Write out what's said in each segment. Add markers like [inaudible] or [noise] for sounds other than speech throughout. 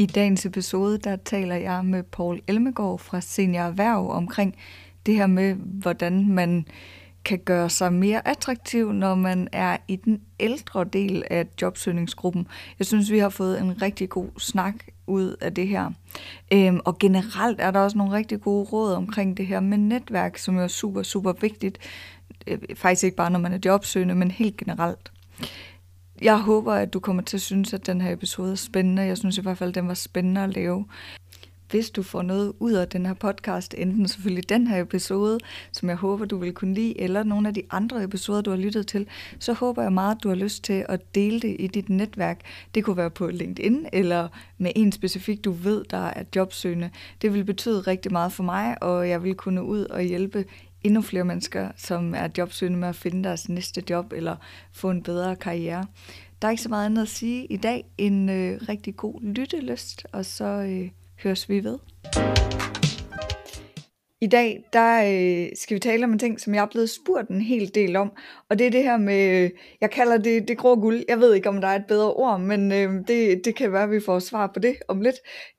I dagens episode, der taler jeg med Paul Elmegård fra Senior Erhverv omkring det her med, hvordan man kan gøre sig mere attraktiv, når man er i den ældre del af jobsøgningsgruppen. Jeg synes, vi har fået en rigtig god snak ud af det her. Øhm, og generelt er der også nogle rigtig gode råd omkring det her med netværk, som er super, super vigtigt. Øh, faktisk ikke bare, når man er jobsøgende, men helt generelt. Jeg håber, at du kommer til at synes, at den her episode er spændende. Jeg synes i hvert fald, at den var spændende at lave. Hvis du får noget ud af den her podcast, enten selvfølgelig den her episode, som jeg håber, du vil kunne lide, eller nogle af de andre episoder, du har lyttet til, så håber jeg meget, at du har lyst til at dele det i dit netværk. Det kunne være på LinkedIn, eller med en specifik, du ved, der er jobsøgende. Det vil betyde rigtig meget for mig, og jeg vil kunne ud og hjælpe endnu flere mennesker, som er jobsøgende med at finde deres næste job eller få en bedre karriere. Der er ikke så meget andet at sige i dag end øh, rigtig god lyttelyst, og så øh, høres vi ved. I dag der øh, skal vi tale om en ting, som jeg er blevet spurgt en hel del om, og det er det her med, øh, jeg kalder det det grå guld. Jeg ved ikke, om der er et bedre ord, men øh, det, det kan være, at vi får svar på det om lidt.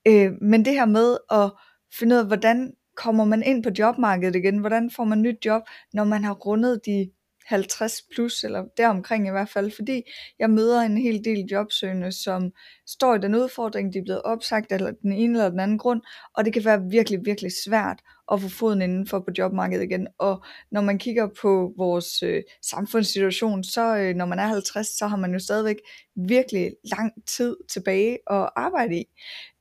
Øh, men det her med at finde ud af, hvordan kommer man ind på jobmarkedet igen? Hvordan får man nyt job, når man har rundet de 50 plus, eller deromkring i hvert fald, fordi jeg møder en hel del jobsøgende, som står i den udfordring, de er blevet opsagt eller den ene eller den anden grund, og det kan være virkelig, virkelig svært at få foden indenfor på jobmarkedet igen. Og når man kigger på vores øh, samfundssituation, så øh, når man er 50, så har man jo stadigvæk virkelig lang tid tilbage at arbejde i.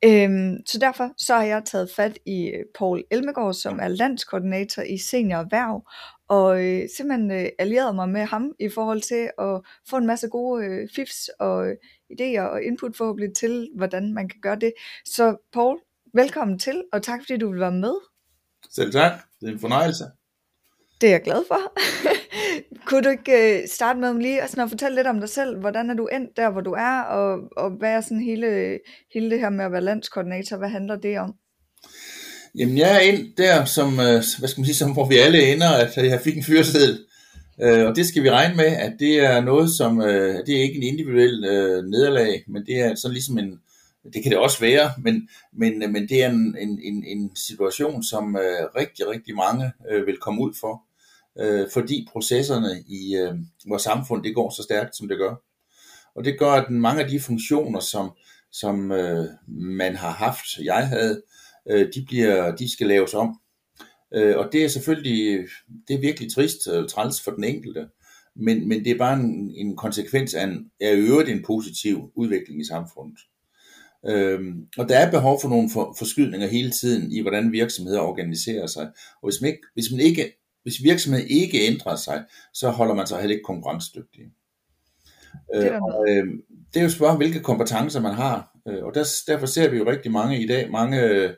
Øhm, så derfor så har jeg taget fat i øh, Paul Elmegård, som er landskoordinator i Senior Erhverv, og øh, simpelthen øh, allieret mig med ham i forhold til at få en masse gode øh, fifs og øh, idéer og input forhåbentlig til, hvordan man kan gøre det. Så Paul, velkommen til, og tak fordi du vil være med. Selv tak, det er en fornøjelse. Det er jeg glad for. [laughs] Kunne du ikke øh, starte med lige at, sådan at fortælle lidt om dig selv? Hvordan er du endt der, hvor du er, og, og hvad er sådan hele, hele det her med at være landskoordinator? Hvad handler det om? Jamen jeg er ind der, som, øh, hvad skal man sige, som hvor vi alle ender, at jeg fik en fyreseddel. Øh, og det skal vi regne med, at det er noget, som, det er ikke en individuel nederlag, men det er sådan ligesom en, det kan det også være, men, men, men det er en, en, en situation, som øh, rigtig, rigtig mange øh, vil komme ud for, øh, fordi processerne i vores samfund, det går så stærkt, som det gør. Og det gør, at mange af de funktioner, som, som man har haft, jeg havde, øh, de, bliver, de skal laves om. Øh, og det er selvfølgelig, det er virkelig trist og træls for den enkelte, men, men det er bare en, en konsekvens af, en, af øvrigt en positiv udvikling i samfundet. Øhm, og der er behov for nogle for, forskydninger hele tiden i, hvordan virksomheder organiserer sig. Og hvis, man ikke, hvis, man ikke, hvis virksomheden ikke ændrer sig, så holder man sig heller ikke konkurrencedygtig. Øh, og, øh, det er jo spørgsmålet, hvilke kompetencer man har. Øh, og der, derfor ser vi jo rigtig mange i dag, mange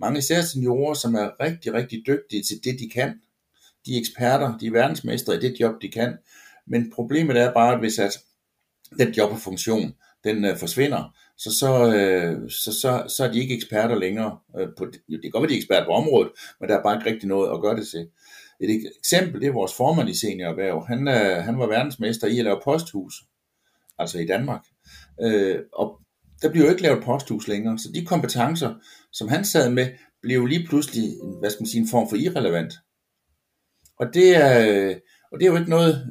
mange især seniorer, som er rigtig, rigtig dygtige til det, de kan. De er eksperter, de er verdensmestre i det job, de kan. Men problemet er bare, at hvis at den jobfunktion, den øh, forsvinder, så, så, øh, så, så, så er de ikke eksperter længere. Øh, på, det kan godt være, de er eksperter på området, men der er bare ikke rigtig noget at gøre det til. Et eksempel, det er vores formand i seniorerhverv. Han, øh, han var verdensmester i at lave posthus, altså i Danmark. Øh, og der bliver jo ikke lavet posthus længere, så de kompetencer, som han sad med, blev lige pludselig, hvad skal man sige, en form for irrelevant. Og det er, øh, og det er jo ikke noget,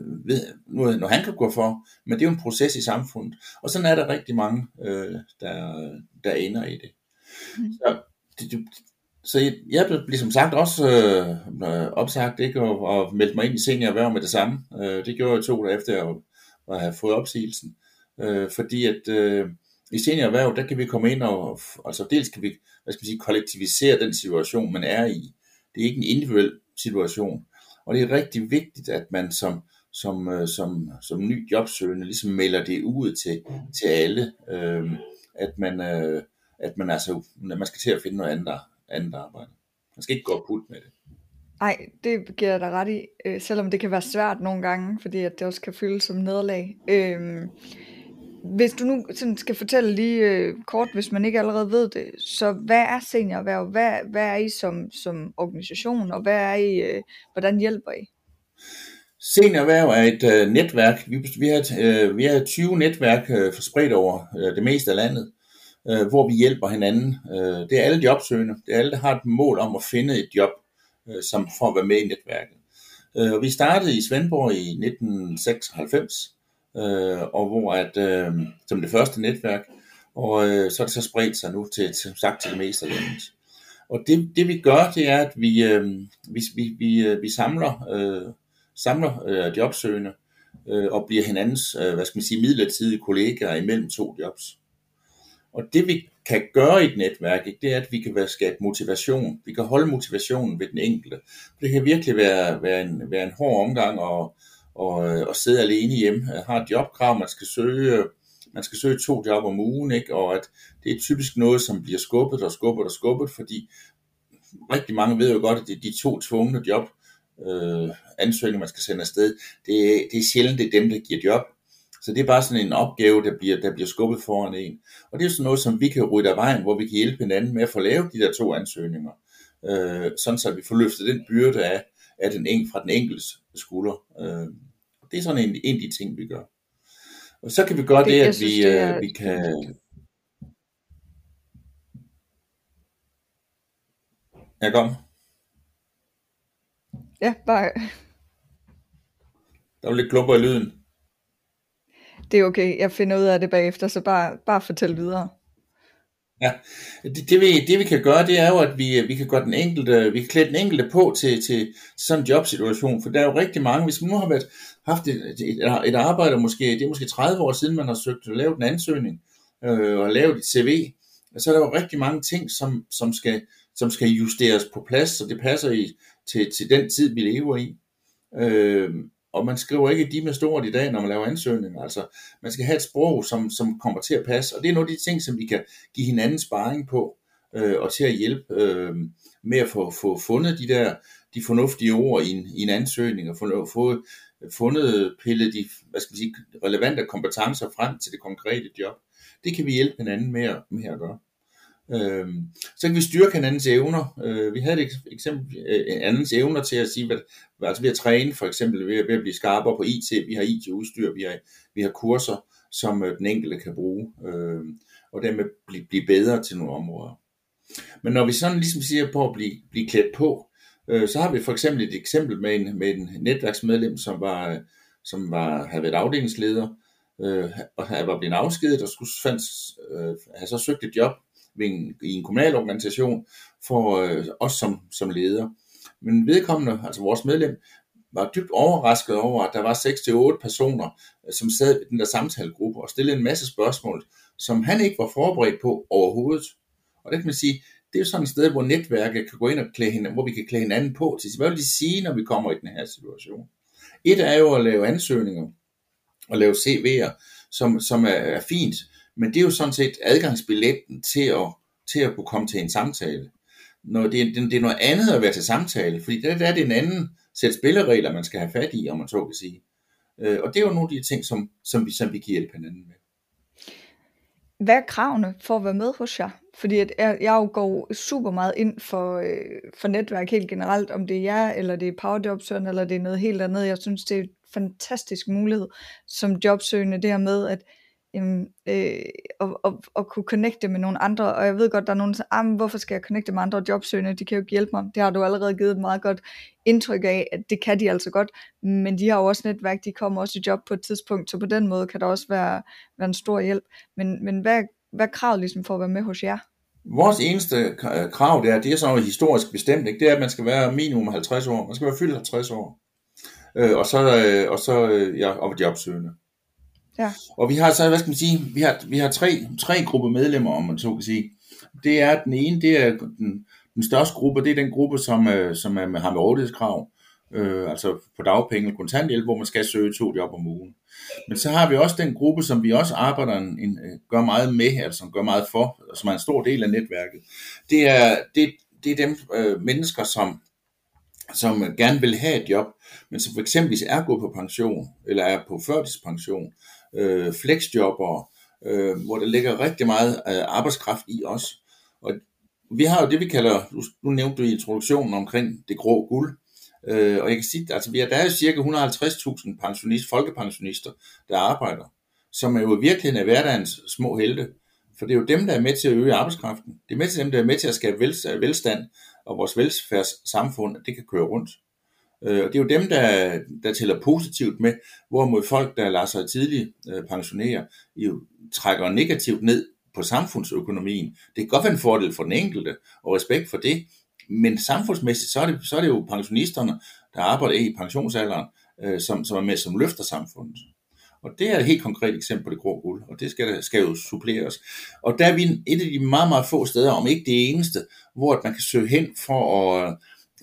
noget, noget han kan gå for, men det er jo en proces i samfundet. Og sådan er der rigtig mange, øh, der, der ender i det. Mm. Så, det, så jeg, jeg blev ligesom sagt også øh, opsagt ikke, og, og meldte mig ind i seniorerhverv med det samme. Øh, det gjorde jeg to dage efter at, at have fået opsigelsen. Øh, fordi at øh, i seniorerhverv, der kan vi komme ind og, altså dels kan vi, hvad skal man sige, kollektivisere den situation, man er i. Det er ikke en individuel situation. Og det er rigtig vigtigt, at man som, som, øh, som, som ny jobsøgende ligesom melder det ud til, til alle, øh, at, man, øh, at man, altså, man skal til at finde noget andet, andet arbejde. Man skal ikke gå put med det. Nej, det giver jeg dig ret i, øh, selvom det kan være svært nogle gange, fordi at det også kan føles som nederlag. Øh, hvis du nu sådan skal fortælle lige øh, kort, hvis man ikke allerede ved det, så hvad er seniorerhverv? Hvad, hvad er I som, som organisation, og hvad er I, øh, hvordan hjælper I? Seniorerhverv er et øh, netværk. Vi, vi, har, øh, vi har 20 netværk øh, spredt over øh, det meste af landet. øh, hvor vi hjælper hinanden. Øh, det er alle jobsøgende. Det er alle, der har et mål om at finde et job, øh, som for at være med i netværket. Øh, og vi startede i Svendborg i 1996, øh, og hvor at, øh, som det første netværk, og øh, så er det så spredt sig nu til, som sagt til det meste af landet. Og det, det vi gør, det er, at vi, øh, vi, vi, vi, øh, vi samler, øh, samler øh, jobsøgende øh, og bliver hinandens, øh, hvad skal man sige, midlertidige kollegaer imellem to jobs. Og det vi kan gøre i et netværk, ikke, det er, at vi kan være, skabe motivation. Vi kan holde motivationen ved den enkelte. Det kan virkelig være, være, en, være en hård omgang og, og, øh, og sidde alene hjemme. Har et jobkrav, man skal søge, man skal søge to job om ugen, ikke? og at det er typisk noget, som bliver skubbet og skubbet og skubbet, fordi rigtig mange ved jo godt, at det er de to tvungne job, øh, ansøgninger, man skal sende afsted, det, det er sjældent, det er dem, der giver job. Så det er bare sådan en opgave, der bliver, der bliver skubbet foran en. Og det er sådan noget, som vi kan rydde af vejen, hvor vi kan hjælpe hinanden med at få lavet de der to ansøgninger. Øh, sådan så vi får løftet den byrde af, af den en, fra den enkelte skulder. Øh, det er sådan en, en af de ting, vi gør. Og så kan vi gøre det, det at synes, vi, det er... Øh, vi kan... Ja, kom. Ja, bare... Der var lidt klumper i lyden. Det er okay, jeg finder ud af det bagefter, så bare, bare fortæl videre. Ja, det, det, vi, det vi kan gøre, det er jo, at vi, vi kan gøre den enkelte, vi kan klæde den enkelte på til, til sådan en jobsituation, for der er jo rigtig mange, hvis man nu har været, haft et, et, et arbejde, måske, det er måske 30 år siden, man har søgt at lave en ansøgning, øh, og lavet et CV, så er der jo rigtig mange ting, som, som, skal, som skal justeres på plads, så det passer i, til, til den tid, vi lever i. Øh, og man skriver ikke de med stort i dag, når man laver ansøgninger. Altså, man skal have et sprog, som, som kommer til at passe, og det er nogle af de ting, som vi kan give hinanden sparring på, øh, og til at hjælpe øh, med at få, få fundet de der de fornuftige ord i en, i en ansøgning, og få, få fundet pillet de hvad skal man sige, relevante kompetencer frem til det konkrete job. Det kan vi hjælpe hinanden med at, med at gøre. Øhm, så kan vi styrke hinandens evner. Øh, vi havde et eksempel, øh, andens evner til at sige, hvad, altså ved at træne for eksempel, ved, ved at blive skarpere på IT, vi har IT-udstyr, vi har, vi har kurser, som øh, den enkelte kan bruge, øh, og dermed blive, blive bedre til nogle områder. Men når vi sådan ligesom siger på at blive, blive klædt på, Øh, så har vi for eksempel et eksempel med en, med en netværksmedlem, som var, øh, som var, havde været afdelingsleder, øh, og han var blevet afskedet og skulle fandt, øh, have så søgt et job ved en, i en kommunal organisation for øh, os som, som leder. Men vedkommende, altså vores medlem, var dybt overrasket over, at der var 6-8 personer, øh, som sad i den der samtalegruppe og stillede en masse spørgsmål, som han ikke var forberedt på overhovedet. Og det kan man sige, det er jo sådan et sted, hvor netværket kan gå ind og klæde hinanden, hvor vi kan klæde hinanden på til, hvad vil de sige, når vi kommer i den her situation. Et er jo at lave ansøgninger og lave CV'er, som, som er, er fint, men det er jo sådan set adgangsbilletten til at, til at kunne komme til en samtale. Når det, det, det er noget andet at være til samtale, fordi der, der er det en anden sæt spilleregler, man skal have fat i, om man så kan sige. Øh, og det er jo nogle af de ting, som, som, vi, som vi kan hjælpe hinanden med. Hvad er kravene for at være med hos jer? Fordi at jeg, jeg går super meget ind for, øh, for netværk helt generelt, om det er jer, eller det er PowerJobsøgeren, eller det er noget helt andet. Jeg synes, det er en fantastisk mulighed som jobsøgende, det her med, at jamen, øh, og, og, og kunne connecte med nogle andre, og jeg ved godt, der er nogen, der siger, ah, hvorfor skal jeg connecte med andre jobsøgende, de kan jo ikke hjælpe mig, det har du allerede givet et meget godt indtryk af, at det kan de altså godt, men de har jo også netværk, de kommer også i job på et tidspunkt, så på den måde kan der også være, være en stor hjælp, men, men hvad, hvad er kravet ligesom for at være med hos jer? Vores eneste krav, det er, det er sådan noget historisk bestemt, ikke? det er, at man skal være minimum 50 år, man skal være fyldt 50 år, øh, og så, øh, og så øh, ja, og jobsøgende. Ja. Og vi har så, hvad skal man sige, vi har, vi har tre, tre grupper medlemmer, om man så kan sige. Det er den ene, det er den, den største gruppe, det er den gruppe, som, øh, som er med, har med rådighedskrav, øh, altså på dagpenge og kontanthjælp, hvor man skal søge to job om ugen. Men så har vi også den gruppe, som vi også arbejder en, en, øh, gør meget med, altså som gør meget for, som er en stor del af netværket. Det er, det, det er dem øh, mennesker, som, som gerne vil have et job, men som for eksempel er gået på pension, eller er på førtidspension, øh, flexjobber, øh, hvor der ligger rigtig meget øh, arbejdskraft i os. Og vi har jo det, vi kalder, du, nu nævnte du i introduktionen omkring det grå guld, øh, og jeg kan sige, altså vi er, der er jo cirka 150.000 pensionist, folkepensionister, der arbejder, som er jo i virkeligheden er hverdagens små helte, For det er jo dem, der er med til at øge arbejdskraften. Det er med til dem, der er med til at skabe øh, velstand og vores velfærdssamfund, at det kan køre rundt. Øh, og det er jo dem, der, der tæller positivt med, hvorimod folk, der lader sig tidligt øh, pensionere, jo trækker negativt ned på samfundsøkonomien. Det kan godt være en fordel for den enkelte, og respekt for det, men samfundsmæssigt, så er det, så er det jo pensionisterne, der arbejder i pensionsalderen, øh, som, som er med, som løfter samfundet. Og det er et helt konkret eksempel på det grå guld, og det skal, skal jo suppleres. Og der er vi et af de meget, meget få steder, om ikke det eneste, hvor man kan søge hen for at,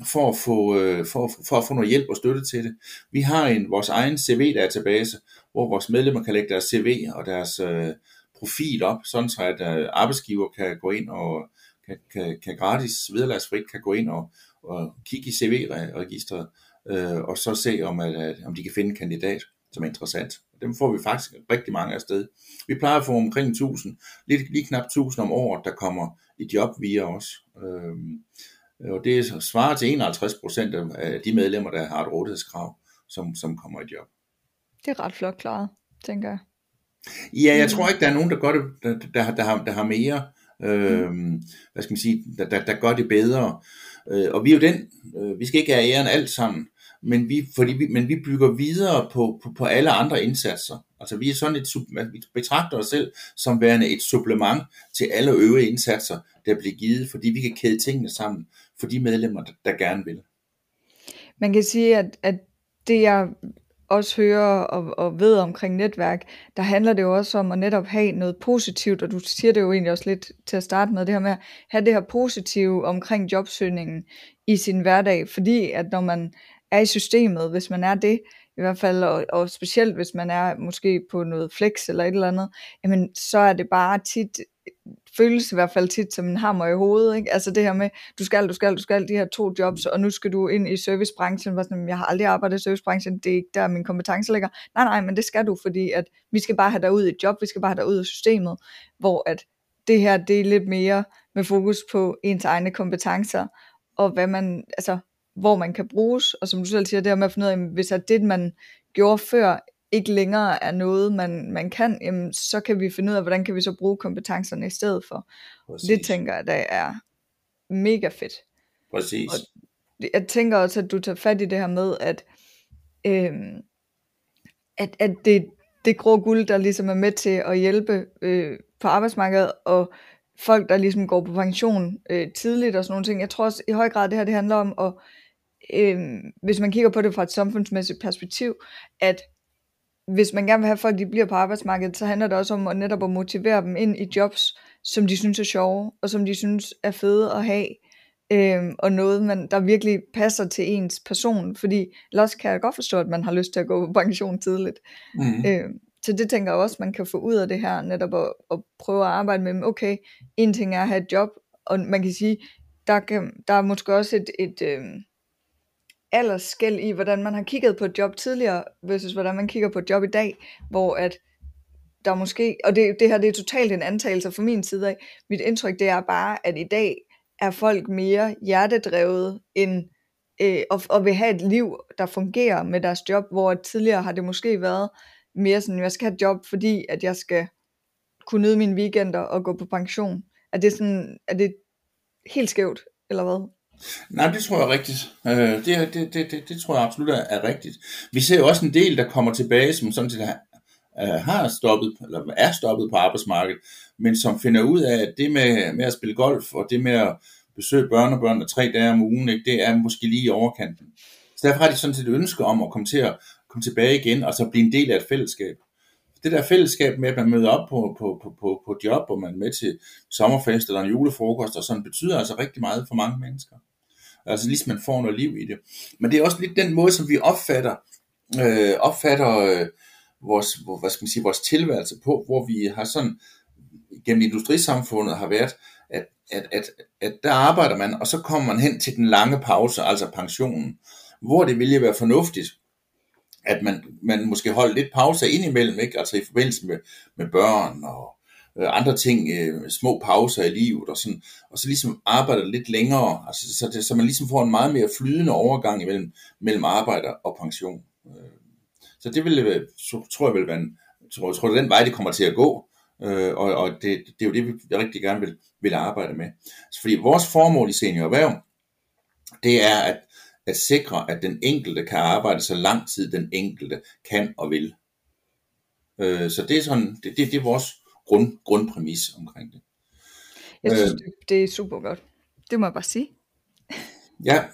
for at, få, øh, for, for at få noget hjælp og støtte til det. Vi har en vores egen CV-database, hvor vores medlemmer kan lægge deres CV og deres øh, profil op, sådan så at øh, arbejdsgiver kan gå ind og kan, kan, kan gratis, vederlagsfrit kan gå ind og, og kigge i CV-registret, øh, og så se, om, at, at, om de kan finde en kandidat, som er interessant. Dem får vi faktisk rigtig mange af sted. Vi plejer at få omkring 1000, lidt, lige knap 1000 om året, der kommer i job via os. Øh, og det svarer til 51 procent af de medlemmer, der har et rådighedskrav, som, som kommer i job. Det er ret flot klaret, tænker jeg. Ja, jeg tror ikke, der er nogen, der gør det, der, der, der, har, der har mere, øh, mm. hvad skal man sige, der, der, der gør det bedre. Øh, og vi er jo den, øh, vi skal ikke have æren alt sammen, men vi, fordi vi, men vi bygger videre på, på, på alle andre indsatser. Altså vi er sådan et, vi betragter os selv som værende et supplement til alle øvrige indsatser, der bliver givet, fordi vi kan kæde tingene sammen for de medlemmer, der, der gerne vil. Man kan sige, at, at det jeg også hører og, og ved omkring netværk, der handler det jo også om at netop have noget positivt, og du siger det jo egentlig også lidt til at starte med, det her med at have det her positive omkring jobsøgningen i sin hverdag, fordi at når man er i systemet, hvis man er det, i hvert fald, og, og specielt hvis man er måske på noget flex eller et eller andet, jamen så er det bare tit føles i hvert fald tit som en hammer i hovedet, ikke? Altså det her med, du skal, du skal, du skal de her to jobs, og nu skal du ind i servicebranchen, hvor sådan, jeg har aldrig arbejdet i servicebranchen, det er ikke der min kompetence ligger. Nej, nej, men det skal du, fordi at vi skal bare have dig ud i et job, vi skal bare have dig ud af systemet, hvor at det her, det er lidt mere med fokus på ens egne kompetencer, og hvad man, altså, hvor man kan bruges, og som du selv siger, det her med at finde ud af, hvis at det, man gjorde før, ikke længere er noget, man, man kan, jamen, så kan vi finde ud af, hvordan kan vi så bruge kompetencerne i stedet for. Præcis. Det tænker jeg, der er mega fedt. Præcis. Og jeg tænker også, at du tager fat i det her med, at, øhm, at, at det, det grå guld, der ligesom er med til at hjælpe øh, på arbejdsmarkedet, og folk, der ligesom går på pension øh, tidligt og sådan nogle ting. Jeg tror også i høj grad, det her det handler om, at, øh, hvis man kigger på det fra et samfundsmæssigt perspektiv, at hvis man gerne vil have at folk, de bliver på arbejdsmarkedet, så handler det også om at netop at motivere dem ind i jobs, som de synes er sjove, og som de synes er fede at have, øhm, og noget, man, der virkelig passer til ens person, fordi ellers kan jeg godt forstå, at man har lyst til at gå på pension tidligt. Mm. Øhm, så det tænker jeg også, man kan få ud af det her, netop at, at prøve at arbejde med, okay, en ting er at have et job, og man kan sige, der, kan, der er måske også et, et, øhm, aldersskæld i, hvordan man har kigget på et job tidligere, versus hvordan man kigger på et job i dag, hvor at der måske, og det, det her det er totalt en antagelse fra min side af, mit indtryk det er bare, at i dag er folk mere hjertedrevet end, øh, og, og vil have et liv, der fungerer med deres job, hvor tidligere har det måske været mere sådan, jeg skal have et job, fordi at jeg skal kunne nyde mine weekender og gå på pension. Er det sådan, er det helt skævt, eller hvad? Nej, det tror jeg er rigtigt. Øh, det, det, det, det, det tror jeg absolut er, er rigtigt. Vi ser jo også en del, der kommer tilbage, som sådan set har, øh, har stoppet, eller er stoppet på arbejdsmarkedet, men som finder ud af, at det med, med at spille golf, og det med at besøge børnebørn tre dage om ugen, ikke, det er måske lige i overkanten. Så derfor har de sådan set et ønske om at komme til at komme tilbage igen, og så blive en del af et fællesskab. Det der fællesskab med, at man møder op på, på, på, på, på job, og man er med til sommerfest eller en julefrokost, og sådan betyder altså rigtig meget for mange mennesker. Altså ligesom man får noget liv i det. Men det er også lidt den måde, som vi opfatter, øh, opfatter øh, vores, hvad skal man sige, vores tilværelse på, hvor vi har sådan gennem industrisamfundet har været, at, at, at, at der arbejder man, og så kommer man hen til den lange pause, altså pensionen, hvor det ville være fornuftigt, at man, man måske holder lidt pause indimellem, ikke? altså i forbindelse med, med børn og øh, andre ting, øh, små pauser i livet, og, sådan, og så ligesom arbejder lidt længere, altså, så, det, så man ligesom får en meget mere flydende overgang imellem, mellem arbejde og pension. Øh, så det vil, øh, så, tror jeg vil være en, tror, tror, det er den vej, det kommer til at gå, Øh, og og det, det er jo det, vi rigtig gerne vil, vil arbejde med. Så fordi vores formål i senior erhverv, det er at, at sikre, at den enkelte kan arbejde så lang tid den enkelte kan og vil. Øh, så det er sådan, det, det, det er vores grund, grundpræmis omkring det. Jeg synes, øh, det er super godt. Det må jeg bare sige. Ja,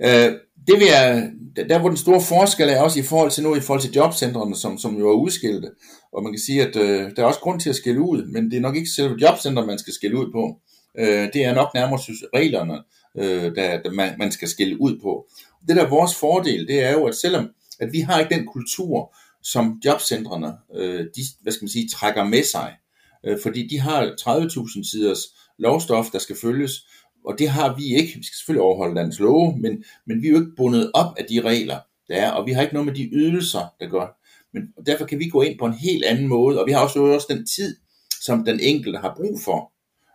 øh, det vil jeg, der hvor den store forskel er også i forhold til nu i forhold til jobcentrene, som, som jo er udskilte, og man kan sige, at øh, der er også grund til at skille ud, men det er nok ikke selve jobcenter, man skal skille ud på. Øh, det er nok nærmere synes, reglerne, øh, der, der man, man skal skille ud på. Det der er vores fordel, det er jo, at selvom at vi har ikke den kultur, som jobcentrene, øh, de, hvad skal man sige, trækker med sig, øh, fordi de har 30.000 siders lovstof, der skal følges, og det har vi ikke. Vi skal selvfølgelig overholde landets love, men, men vi er jo ikke bundet op af de regler, der er, og vi har ikke noget med de ydelser, der gør. Men derfor kan vi gå ind på en helt anden måde, og vi har også, også den tid, som den enkelte har brug for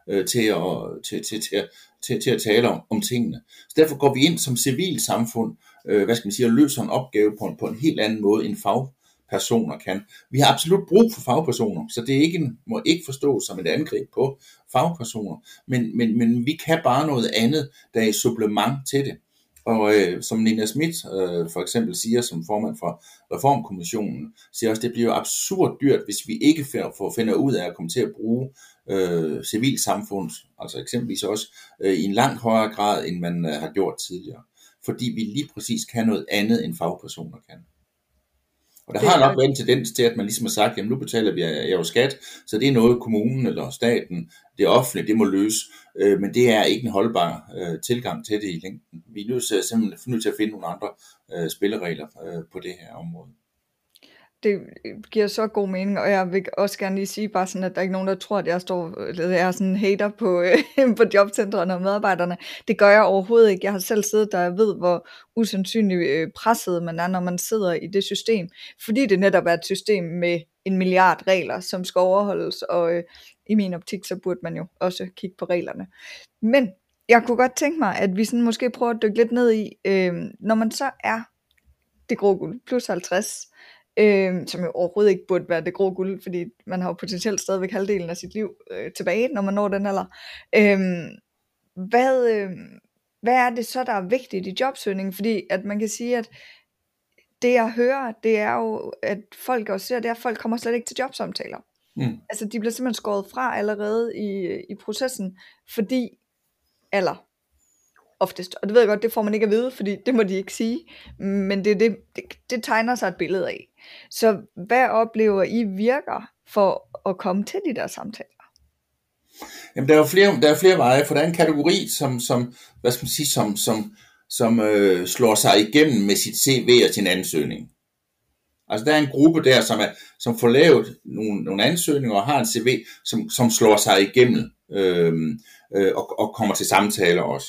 øh, til, at, til, til, til, til, til at tale om, om tingene. Så derfor går vi ind som civilsamfund, øh, hvad skal man sige, og løser en opgave på en, på en helt anden måde end fagpersoner kan. Vi har absolut brug for fagpersoner, så det er ikke, en, må ikke forstås som et angreb på fagpersoner, men, men, men vi kan bare noget andet, der er supplement til det. Og øh, som Nina Schmidt øh, for eksempel siger som formand for Reformkommissionen, siger også, at det bliver absurd dyrt, hvis vi ikke får finder ud af at komme til at bruge øh, civilsamfund, altså eksempelvis også øh, i en langt højere grad, end man øh, har gjort tidligere. Fordi vi lige præcis kan noget andet, end fagpersoner kan. Og der det har nok været en tendens til, at man ligesom har sagt, jamen nu betaler vi jo skat, så det er noget kommunen eller staten, det offentlige, det må løse. Øh, men det er ikke en holdbar øh, tilgang til det i længden. Vi er nødt til, simpelthen nødt til at finde nogle andre øh, spilleregler øh, på det her område det øh, giver så god mening, og jeg vil også gerne lige sige bare sådan, at der er ikke nogen, der tror, at jeg står, eller jeg er sådan en hater på, øh, [laughs] på jobcentrene og medarbejderne. Det gør jeg overhovedet ikke. Jeg har selv siddet der, jeg ved, hvor usandsynligt øh, presset man er, når man sidder i det system, fordi det netop er et system med en milliard regler, som skal overholdes, og øh, i min optik, så burde man jo også kigge på reglerne. Men jeg kunne godt tænke mig, at vi sådan måske prøver at dykke lidt ned i, øh, når man så er det grå guld, plus 50, øh, som jo overhovedet ikke burde være det grå guld, fordi man har jo potentielt stadigvæk halvdelen af sit liv øh, tilbage, når man når den alder. Øh, hvad, øh, hvad er det så, der er vigtigt i jobsøgningen? Fordi at man kan sige, at det jeg hører, det er jo, at folk også ser, det er, at folk kommer slet ikke til jobsamtaler. Mm. Altså de bliver simpelthen skåret fra allerede i, i processen, fordi alder oftest. Og det ved jeg godt, det får man ikke at vide, fordi det må de ikke sige. Men det, det, det, det tegner sig et billede af. Så hvad oplever I virker for at komme til de der samtaler? Jamen, der er jo flere, der er flere veje, for der er en kategori, som, som hvad skal man sige, som, som, som øh, slår sig igennem med sit CV og sin ansøgning. Altså der er en gruppe der, som, er, som får lavet nogle, nogle ansøgninger og har en CV, som, som slår sig igennem øh, øh, og, og kommer til samtaler også.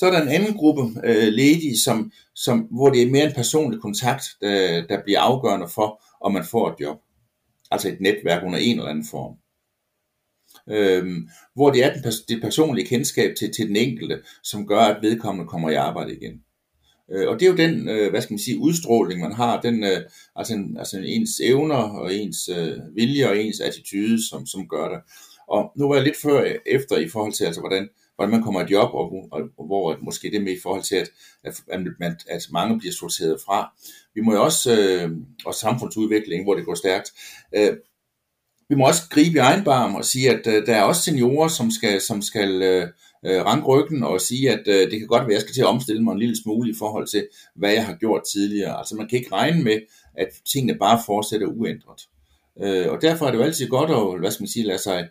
Så er der en anden gruppe øh, ledige, som, som, hvor det er mere en personlig kontakt, der, der bliver afgørende for, om man får et job. Altså et netværk under en eller anden form. Øhm, hvor det er den, det personlige kendskab til, til den enkelte, som gør, at vedkommende kommer i arbejde igen. Øh, og det er jo den, øh, hvad skal man sige, udstråling, man har, den, øh, altså, en, altså ens evner og ens øh, vilje og ens attitude, som, som gør det. Og nu var jeg lidt før efter i forhold til, altså, hvordan, hvordan man kommer i job, og, og, og hvor måske det med i forhold til, at, at, man, at mange bliver sorteret fra. Vi må jo også, øh, og samfundsudvikling, hvor det går stærkt, øh, vi må også gribe i egen barm og sige, at øh, der er også seniorer, som skal, som skal øh, øh, ranke ryggen og sige, at øh, det kan godt være, at jeg skal til at omstille mig en lille smule i forhold til, hvad jeg har gjort tidligere. Altså man kan ikke regne med, at tingene bare fortsætter uændret. Øh, og derfor er det jo altid godt at, hvad skal man sige, lade sig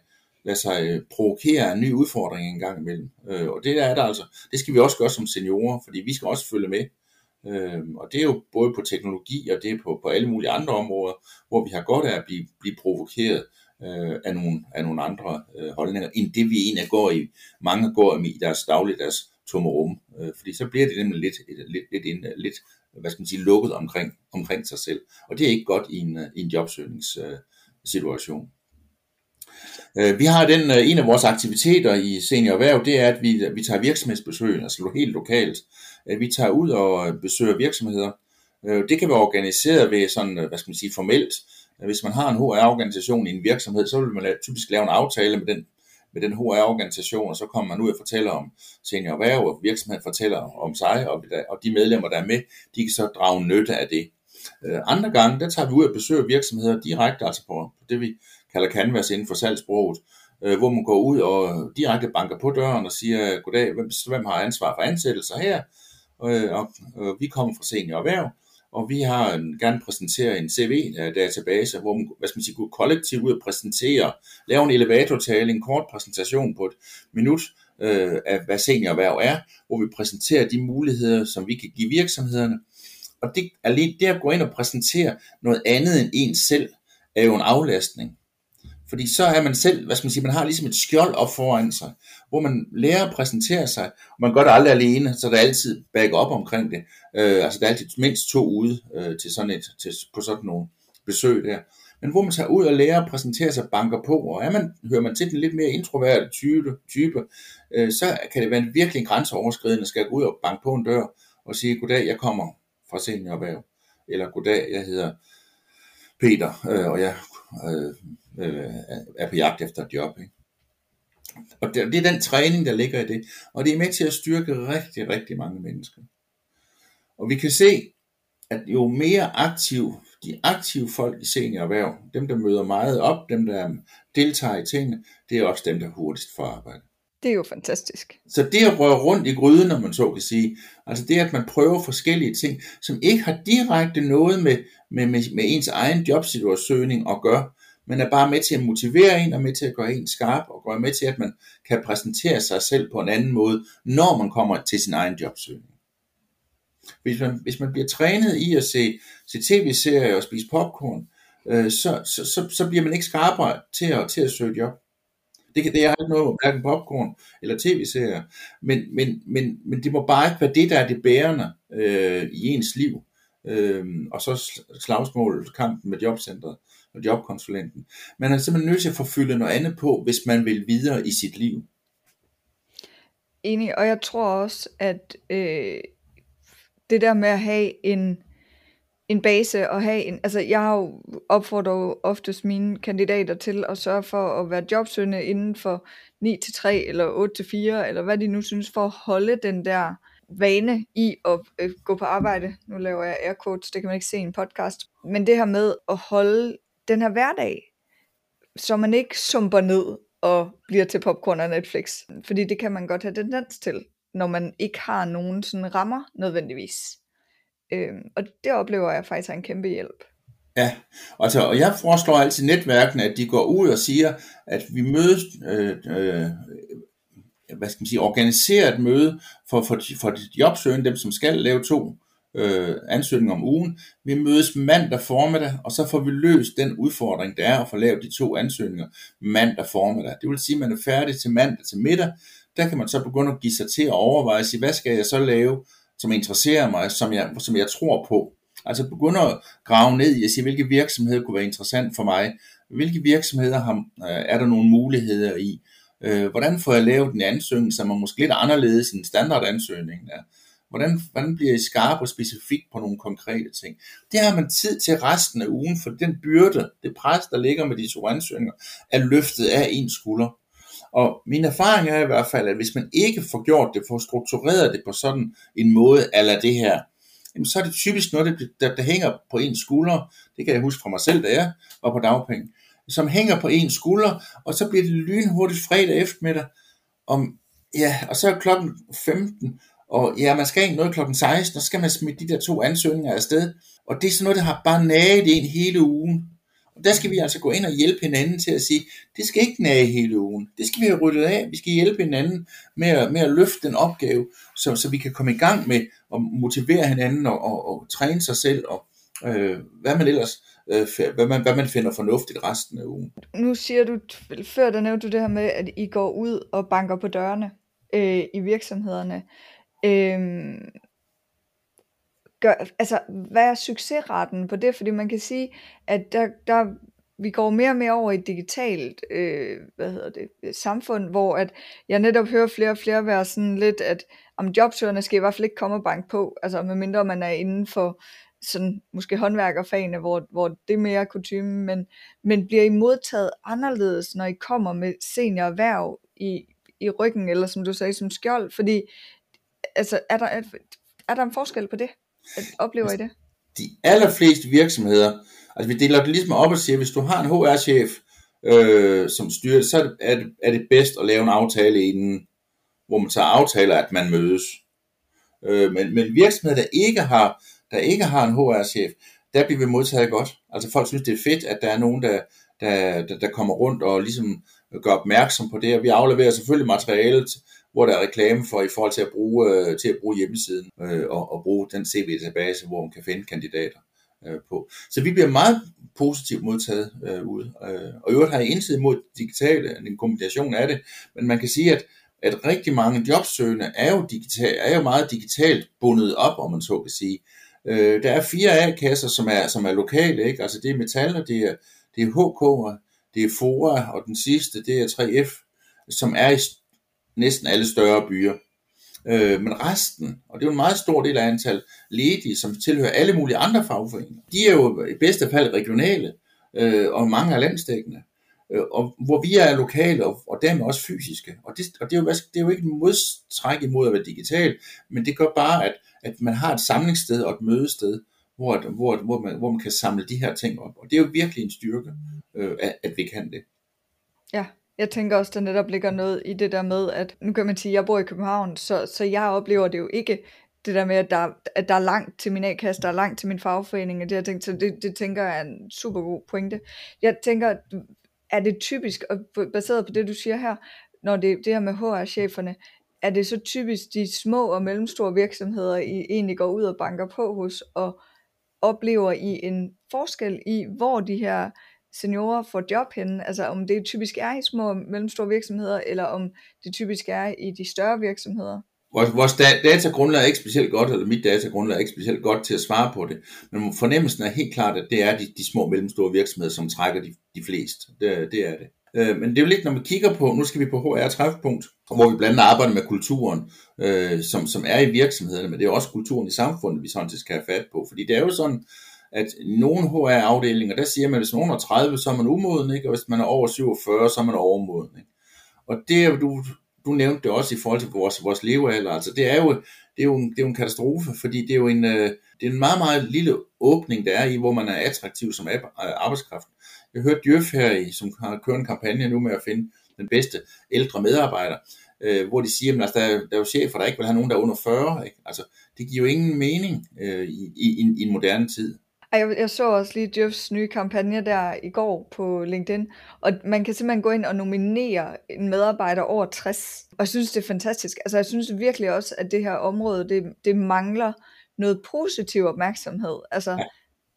lade sig øh, provokere en ny udfordring en gang imellem. Øh, og det der er der altså, det skal vi også gøre som seniorer, fordi vi skal også følge med. Øh, og det er jo både på teknologi, og det er på, på alle mulige andre områder, hvor vi har godt af at blive, blive provokeret øh, af, nogle, af nogle andre øh, holdninger, end det vi egentlig går i, mange går i deres dagligdags tomme rum. Øh, fordi så bliver det nemlig lidt, lidt, lidt, lidt, lidt hvad skal man sige, lukket omkring, omkring sig selv. Og det er ikke godt i en, øh, i en jobsøgningssituation. Øh, Øh, Øh, vi har den, øh, en af vores aktiviteter i Senior Erhverv, det er, at vi, vi tager virksomhedsbesøg, altså helt lokalt. At vi tager ud og øh, besøger virksomheder, det kan være organiseret ved sådan, hvad skal man sige, formelt. Hvis man har en HR-organisation i en virksomhed, så vil man typisk lave en aftale med den, med den HR-organisation, og så kommer man ud og fortæller om senior erhverv, og virksomheden fortæller om sig, og, og de medlemmer, der er med, de kan så drage nytte af det. Andre gange, der tager vi ud og besøger virksomheder direkte, altså på det vi kalder canvas inden for salgsbruget, øh, hvor man går ud og direkte banker på døren og siger, goddag, hvem, hvem har ansvar for ansættelser her? Øh, og, og vi kommer fra senior erhverv, og vi har en, gerne præsentere en CV-database, øh, hvor man, hvad skal man sige, kunne kollektivt ud og præsentere, lave en elevatortale, en kort præsentation på et minut øh, af, hvad seniorerhverv er, hvor vi præsenterer de muligheder, som vi kan give virksomhederne. Og det, alene det at gå ind og præsentere noget andet end en selv, er jo en aflastning. Fordi så er man selv, hvad skal man sige, man har ligesom et skjold op foran sig, hvor man lærer at præsentere sig, og man gør det aldrig alene, så der er altid back op omkring det. Øh, altså der er altid mindst to ude øh, til sådan et, til, på sådan nogle besøg der. Men hvor man tager ud og lærer at præsentere sig, banker på, og er man, hører man til den lidt mere introverte type, type øh, så kan det være en virkelig grænseoverskridende, skal gå ud og banke på en dør og sige, goddag, jeg kommer fra seniorerhverv, eller goddag, jeg hedder Peter, øh, og jeg øh, øh, er på jagt efter et job. Ikke? Og det, det er den træning, der ligger i det, og det er med til at styrke rigtig, rigtig mange mennesker. Og vi kan se, at jo mere aktiv, de aktive folk i seniorerhverv, dem der møder meget op, dem der deltager i tingene, det er også dem, der hurtigst får arbejde. Det er jo fantastisk. Så det at røre rundt i gryden, når man så kan sige, altså det at man prøver forskellige ting, som ikke har direkte noget med, med, med, med ens egen jobsituation at gøre, men er bare med til at motivere en, og med til at gøre en skarp, og gøre med til, at man kan præsentere sig selv på en anden måde, når man kommer til sin egen jobsøgning. Hvis man, hvis man bliver trænet i at se, se tv-serier og spise popcorn, øh, så, så, så, så bliver man ikke skarpere til at, til at søge job. Det, kan, det er ikke noget, hverken popcorn eller tv-serier, men, men, men, men det må bare ikke være det, der er det bærende øh, i ens liv. Øh, og så slagsmål, kampen med jobcentret og jobkonsulenten. Man er simpelthen nødt til at forfylde noget andet på, hvis man vil videre i sit liv. Enig, og jeg tror også, at øh, det der med at have en en base og have en, altså jeg har jo opfordrer jo oftest mine kandidater til at sørge for at være jobsøgende inden for 9 til 3 eller 8 til 4 eller hvad de nu synes for at holde den der vane i at øh, gå på arbejde. Nu laver jeg air quotes, det kan man ikke se i en podcast. Men det her med at holde den her hverdag, så man ikke sumper ned og bliver til popcorn og Netflix. Fordi det kan man godt have tendens til, når man ikke har nogen sådan rammer nødvendigvis. Øhm, og det oplever jeg faktisk er en kæmpe hjælp. Ja, altså, og jeg foreslår altid netværkene, at de går ud og siger, at vi mødes, øh, øh, hvad skal man sige, organiserer et møde for, for, for de jobsøgende, dem som skal lave to øh, ansøgninger om ugen. Vi mødes mandag formiddag, og så får vi løst den udfordring, der er at få lavet de to ansøgninger mandag formiddag. Det vil sige, at man er færdig til mandag til middag. Der kan man så begynde at give sig til at overveje, sig, hvad skal jeg så lave som interesserer mig, som jeg, som jeg tror på. Altså begynde at grave ned i at sige, hvilke virksomheder kunne være interessant for mig. Hvilke virksomheder har, øh, er der nogle muligheder i? Øh, hvordan får jeg lavet en ansøgning, som er måske lidt anderledes end standardansøgningen er? Hvordan, hvordan bliver I skarpe og specifik på nogle konkrete ting? Det har man tid til resten af ugen, for den byrde, det pres, der ligger med de to ansøgninger, er løftet af en skulder. Og min erfaring er i hvert fald, at hvis man ikke får gjort det, får struktureret det på sådan en måde, eller det her, jamen så er det typisk noget, der, der hænger på en skulder. Det kan jeg huske fra mig selv, da jeg var på dagpenge. Som hænger på en skulder, og så bliver det lynhurtigt fredag eftermiddag. Om, ja, og så er klokken 15, og ja, man skal ikke noget klokken 16, og så skal man smide de der to ansøgninger afsted. Og det er sådan noget, der har bare naget en hele ugen. Og der skal vi altså gå ind og hjælpe hinanden til at sige, det skal ikke nage hele ugen. Det skal vi have ryddet af. Vi skal hjælpe hinanden med at, med at løfte den opgave, så, så vi kan komme i gang med at motivere hinanden og, og, og træne sig selv og øh, hvad man ellers øh, hvad, man, hvad man finder fornuftigt resten af ugen. Nu siger du, før der nævnte du det her med, at I går ud og banker på dørene øh, i virksomhederne. Øhm, gør, altså, hvad er succesraten på det? Fordi man kan sige, at der, der vi går mere og mere over i et digitalt øh, hvad hedder det, samfund, hvor at jeg netop hører flere og flere være sådan lidt, at om jobsøgerne skal i hvert fald ikke komme og banke på, altså medmindre man er inden for sådan måske håndværkerfagene, hvor, hvor det er mere kutume, men, men bliver I modtaget anderledes, når I kommer med seniorerhverv i, i ryggen, eller som du sagde, som skjold? Fordi, altså, er der, er, er der en forskel på det? Oplever I det? De allerfleste virksomheder, altså vi deler det ligesom op og siger, hvis du har en HR-chef, øh, som styrer så er det, er det bedst at lave en aftale inden, hvor man så aftaler, at man mødes. Øh, men, men virksomheder, der ikke har, der ikke har en HR-chef, der bliver vi modtaget godt. Altså folk synes, det er fedt, at der er nogen, der, der, der, der kommer rundt og ligesom gør opmærksom på det, og vi afleverer selvfølgelig materialet, hvor der er reklame for i forhold til at bruge, øh, til at bruge hjemmesiden øh, og, og bruge den CV-database, hvor man kan finde kandidater øh, på. Så vi bliver meget positivt modtaget øh, ude. Øh, og i øvrigt har jeg indsigt mod digitale, en kombination af det, men man kan sige, at at rigtig mange jobsøgende er jo, digital, er jo meget digitalt bundet op, om man så kan sige. Øh, der er fire A-kasser, som er, som er lokale, ikke? altså det er Metaller, det er, det er HK, det er Fora, og den sidste, det er 3F, som er i næsten alle større byer. Øh, men resten, og det er jo en meget stor del af antal ledige, som tilhører alle mulige andre fagforeninger, de er jo i bedste fald regionale, øh, og mange er landstækkende øh, og hvor vi er lokale og, og dermed også fysiske. Og, det, og det, er jo, det er jo ikke en modstræk imod at være digital, men det gør bare, at, at man har et samlingssted og et mødested, hvor, hvor, hvor, man, hvor man kan samle de her ting op. Og det er jo virkelig en styrke, øh, at, at vi kan det. Ja, jeg tænker også, der netop ligger noget i det der med, at nu kan man sige, at jeg bor i København, så, så jeg oplever det jo ikke, det der med, at der, at der er langt til min A-kasse, der er langt til min fagforening, og det, jeg tænkt, så det, det tænker jeg er en super god pointe. Jeg tænker, er det typisk, og baseret på det du siger her, når det, det her med HR-cheferne, er det så typisk de små og mellemstore virksomheder, I egentlig går ud og banker på hos, og oplever I en forskel i, hvor de her seniorer får job henne, altså om det typisk er i små og mellemstore virksomheder, eller om det typisk er i de større virksomheder? Vores, vores datagrundlag er ikke specielt godt, eller mit datagrundlag er ikke specielt godt til at svare på det, men fornemmelsen er helt klart, at det er de, de små og mellemstore virksomheder, som trækker de, de fleste. Det, det er det. Øh, men det er jo lidt, når man kigger på, nu skal vi på HR træfpunkt, hvor vi blandt andet arbejder med kulturen, øh, som, som er i virksomhederne, men det er også kulturen i samfundet, vi sådan set skal have fat på. Fordi det er jo sådan, at nogle HR-afdelinger, der siger man, at hvis man er under 30, så er man umoden, ikke? og hvis man er over 47, så er man overmoden. Ikke? Og det du, du nævnte det også i forhold til vores, vores levealder, altså det er jo, det er jo, en, det er jo en katastrofe, fordi det er jo en, øh, det er en meget, meget lille åbning, der er i, hvor man er attraktiv som øh, arbejdskraft. Jeg hørte Djøf her, i, som har kørt en kampagne nu med at finde den bedste ældre medarbejder, øh, hvor de siger, at altså, der, er, der er jo chefer, der ikke vil have nogen, der er under 40. Ikke? Altså, det giver jo ingen mening øh, i, i, i en moderne tid. Jeg, jeg så også lige Jeffs nye kampagne der i går på LinkedIn, og man kan simpelthen gå ind og nominere en medarbejder over 60, og jeg synes, det er fantastisk. Altså, jeg synes virkelig også, at det her område, det, det mangler noget positiv opmærksomhed. Altså, ja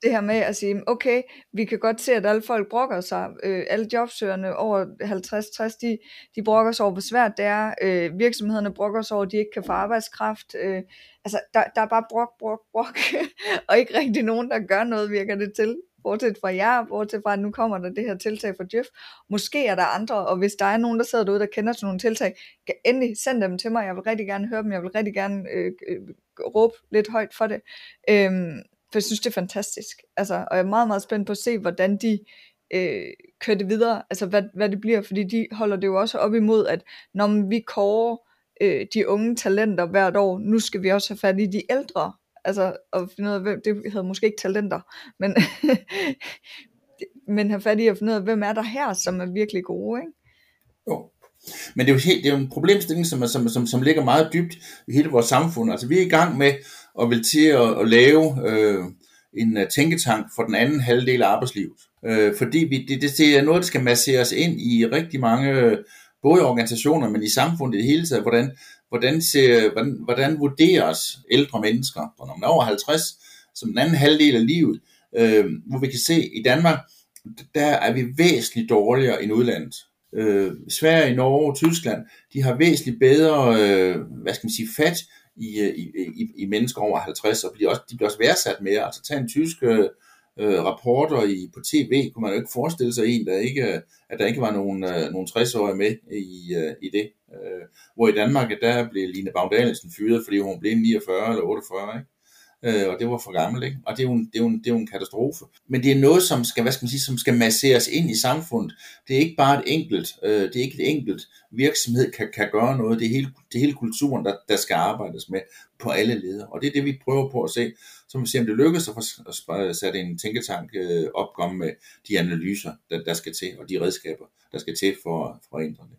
det her med at sige, okay, vi kan godt se, at alle folk brokker sig, øh, alle jobsøgerne over 50-60, de, de brokker sig over, hvor svært det er, øh, virksomhederne brokker sig over, at de ikke kan få arbejdskraft, øh, altså der, der er bare brok, brok, brok, [laughs] og ikke rigtig nogen, der gør noget, virker det til, bortset fra jer, bortset fra, at nu kommer der det her tiltag fra Jeff. Måske er der andre, og hvis der er nogen, der sidder derude, der kender til nogle tiltag, kan endelig send dem til mig, jeg vil rigtig gerne høre dem, jeg vil rigtig gerne øh, øh, råbe lidt højt for det. Øhm, for jeg synes, det er fantastisk. Altså, og jeg er meget, meget spændt på at se, hvordan de øh, kører det videre, altså hvad, hvad det bliver, fordi de holder det jo også op imod, at når vi kårer øh, de unge talenter hvert år, nu skal vi også have fat i de ældre, altså at finde ud af, hvem, det hedder måske ikke talenter, men, [laughs] men have fat i at finde ud af, hvem er der her, som er virkelig gode, ikke? Jo. Men det er jo, helt, det er jo en problemstilling, som, som, som, som ligger meget dybt i hele vores samfund. Altså vi er i gang med at vil til at, at lave øh, en uh, tænketank for den anden halvdel af arbejdslivet. Øh, fordi vi, det, det er noget, der skal masseres ind i rigtig mange, øh, både organisationer, men i samfundet i det hele taget, hvordan, hvordan, ser, hvordan, hvordan vurderes ældre mennesker, når man er over 50, som den anden halvdel af livet, øh, hvor vi kan se, i Danmark, der er vi væsentligt dårligere end udlandet. Øh, Sverige, Norge, Tyskland, de har væsentligt bedre, øh, hvad skal man sige, fat i, øh, i, i, i mennesker over 50, og bliver også, de bliver også værdsat mere. Altså tage en tysk øh, øh rapporter i, på tv, kunne man jo ikke forestille sig en, der ikke, øh, at der ikke var nogen, øh, nogen 60-årige med i, øh, i det. Øh, hvor i Danmark, der blev Line Bagdalsen fyret, fordi hun blev 49 eller 48, ikke? Øh, og det var for gammelt, ikke? og det er, jo en, det, er jo en, det er jo en katastrofe. Men det er noget, som skal, hvad skal man sige, som skal masseres ind i samfundet. Det er ikke bare et enkelt, øh, det er ikke et enkelt virksomhed kan, kan gøre noget, det er hele, det er hele kulturen, der, der skal arbejdes med på alle ledere, og det er det, vi prøver på at se, så vi ser, om det lykkes at, få, sat sætte en tænketank øh, opgå med de analyser, der, der skal til, og de redskaber, der skal til for, for at ændre det.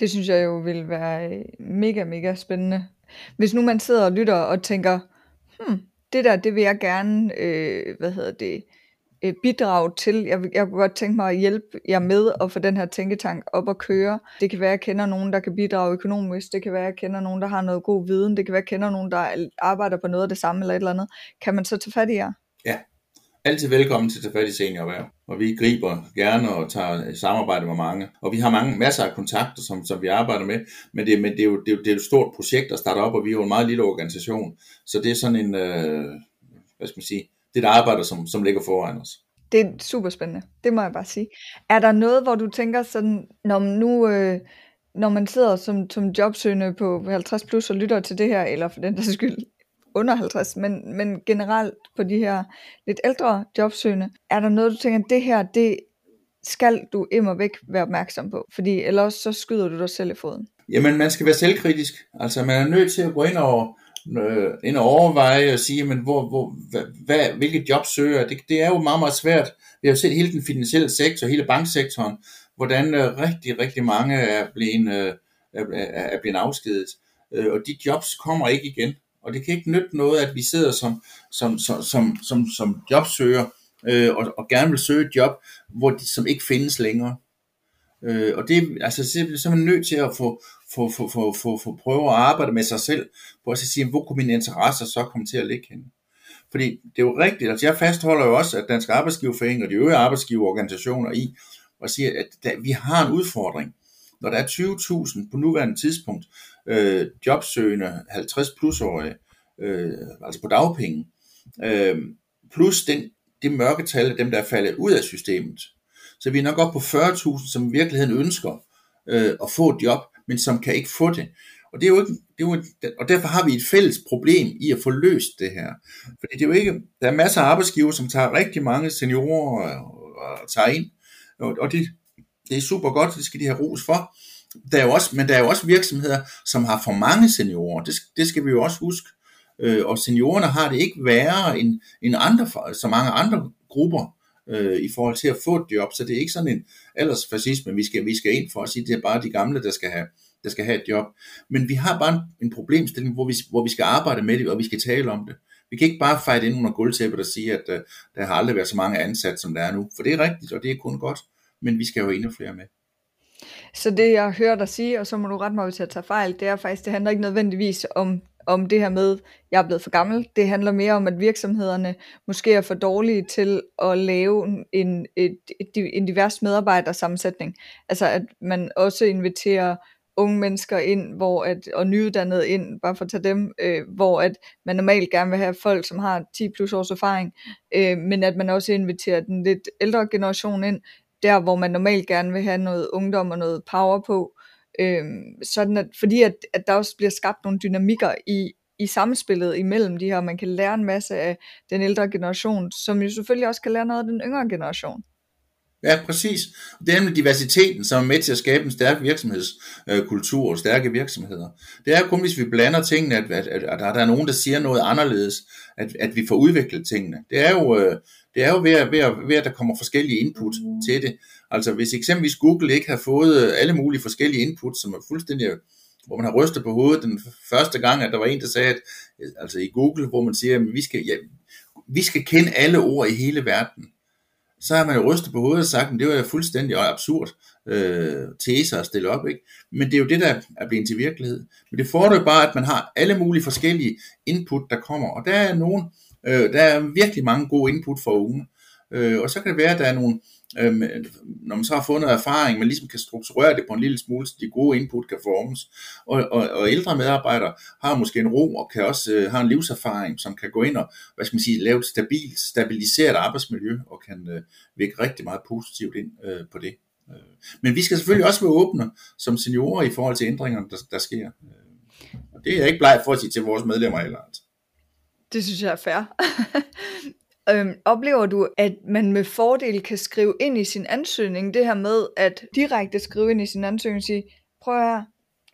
Det synes jeg jo vil være øh, mega, mega spændende. Hvis nu man sidder og lytter og tænker, hmm, det der, det vil jeg gerne, øh, hvad hedder det, øh, bidrage til. Jeg, jeg kunne godt tænke mig at hjælpe jer med at få den her tænketank op at køre. Det kan være, at jeg kender nogen, der kan bidrage økonomisk. Det kan være, at jeg kender nogen, der har noget god viden. Det kan være, at jeg kender nogen, der arbejder på noget af det samme eller et eller andet. Kan man så tage fat i jer? Ja, altid velkommen til at tage fat i seniorerhverv. Og vi griber gerne og tager samarbejde med mange. Og vi har mange masser af kontakter, som, som vi arbejder med. Men, det, men det, er jo, det, er jo, det er jo et stort projekt at starte op, og vi er jo en meget lille organisation. Så det er sådan en, øh, hvad skal man sige, det er et arbejde, som, som ligger foran os. Det er super spændende, det må jeg bare sige. Er der noget, hvor du tænker sådan, når man nu... Øh, når man sidder som, som jobsøgende på 50 plus og lytter til det her, eller for den der skyld under 50, men, men generelt på de her lidt ældre jobsøgende, er der noget, du tænker, det her, det skal du immer væk være opmærksom på, fordi ellers så skyder du dig selv i foden. Jamen, man skal være selvkritisk. Altså, man er nødt til at gå ind og, øh, ind og overveje og sige, men hvor, hvor, hvad, hvad, hvilket job søger det, det er jo meget, meget svært. Vi har jo set hele den finansielle sektor, hele banksektoren, hvordan øh, rigtig, rigtig mange er blevet, øh, er, er blevet afskedet. Øh, og de jobs kommer ikke igen. Og det kan ikke nytte noget, at vi sidder som, som, som, som, som, som jobsøger øh, og, og gerne vil søge et job, hvor de, som ikke findes længere. Øh, og det, altså, så er man nødt til at få, få, få, få, få, få prøve at arbejde med sig selv, på at sige, hvor kunne mine interesser så komme til at ligge henne. Fordi det er jo rigtigt, altså jeg fastholder jo også, at Dansk Arbejdsgiverforening og de øvrige arbejdsgiverorganisationer i, og siger, at der, vi har en udfordring. Når der er 20.000 på nuværende tidspunkt øh, jobsøgende 50 plusårige, øh, altså på dagpenge, øh, plus den, det mørketal af dem, der er faldet ud af systemet. Så vi er nok op på 40.000, som i virkeligheden ønsker øh, at få et job, men som kan ikke få det. Og, det er jo ikke, det er jo, og derfor har vi et fælles problem i at få løst det her. Fordi det er jo ikke, der er masser af arbejdsgiver, som tager rigtig mange seniorer og, og tager ind, og, og det, det er super godt, det skal de have ros for. Der er jo også, men der er jo også virksomheder, som har for mange seniorer. Det, det skal vi jo også huske. Øh, og seniorerne har det ikke værre end, end andre, så mange andre grupper øh, i forhold til at få et job. Så det er ikke sådan en aldersfascisme, vi skal, vi skal ind for at sige, at det er bare de gamle, der skal have, der skal have et job. Men vi har bare en, en problemstilling, hvor vi, hvor vi skal arbejde med det, og vi skal tale om det. Vi kan ikke bare fejde ind under gulvtæppet og sige, at uh, der har aldrig været så mange ansat, som der er nu. For det er rigtigt, og det er kun godt. Men vi skal jo endnu flere med. Så det jeg hører dig sige, og så må du rette mig, hvis jeg tager fejl, det er faktisk, det handler ikke nødvendigvis om, om det her med, jeg er blevet for gammel. Det handler mere om, at virksomhederne måske er for dårlige til at lave en, et, et, en divers medarbejdersammensætning. Altså at man også inviterer unge mennesker ind, hvor at, og nyuddannede ind, bare for at tage dem, øh, hvor at man normalt gerne vil have folk, som har 10 plus års erfaring, øh, men at man også inviterer den lidt ældre generation ind, der hvor man normalt gerne vil have noget ungdom og noget power på, Øhm, sådan at, fordi at, at der også bliver skabt nogle dynamikker i, i samspillet imellem de her, man kan lære en masse af den ældre generation, som jo selvfølgelig også kan lære noget af den yngre generation. Ja, præcis. Det er nemlig diversiteten, som er med til at skabe en stærk virksomhedskultur og stærke virksomheder. Det er kun, hvis vi blander tingene, at, at, at, at der er nogen, der siger noget anderledes, at, at vi får udviklet tingene. Det er jo, øh, det er jo ved, at, ved, at, ved, at der kommer forskellige input til det. Altså hvis eksempelvis Google ikke har fået alle mulige forskellige input, som er fuldstændig hvor man har rystet på hovedet den første gang, at der var en, der sagde, at altså i Google, hvor man siger, at vi skal, ja, vi skal kende alle ord i hele verden så har man jo rystet på hovedet og sagt, at det var jo fuldstændig absurd øh, tese at stille op. Ikke? Men det er jo det, der er blevet til virkelighed. Men det fordrer bare, at man har alle mulige forskellige input, der kommer. Og der er, nogen, øh, Øh, der er virkelig mange gode input for unge. Øh, og så kan det være, at der er nogle, øh, når man så har fundet erfaring, man ligesom kan strukturere det på en lille smule, så de gode input kan formes. Og, og, og ældre medarbejdere har måske en ro og kan også øh, have en livserfaring, som kan gå ind og hvad skal man sige, lave et stabilt, stabiliseret arbejdsmiljø og kan øh, vække rigtig meget positivt ind øh, på det. Øh, men vi skal selvfølgelig også være åbne som seniorer i forhold til ændringerne, der, der sker. Øh, og det er jeg ikke bleg for at sige til vores medlemmer heller. Altså. Det synes jeg er fair. [laughs] øhm, oplever du, at man med fordel kan skrive ind i sin ansøgning, det her med at direkte skrive ind i sin ansøgning og sige, prøv at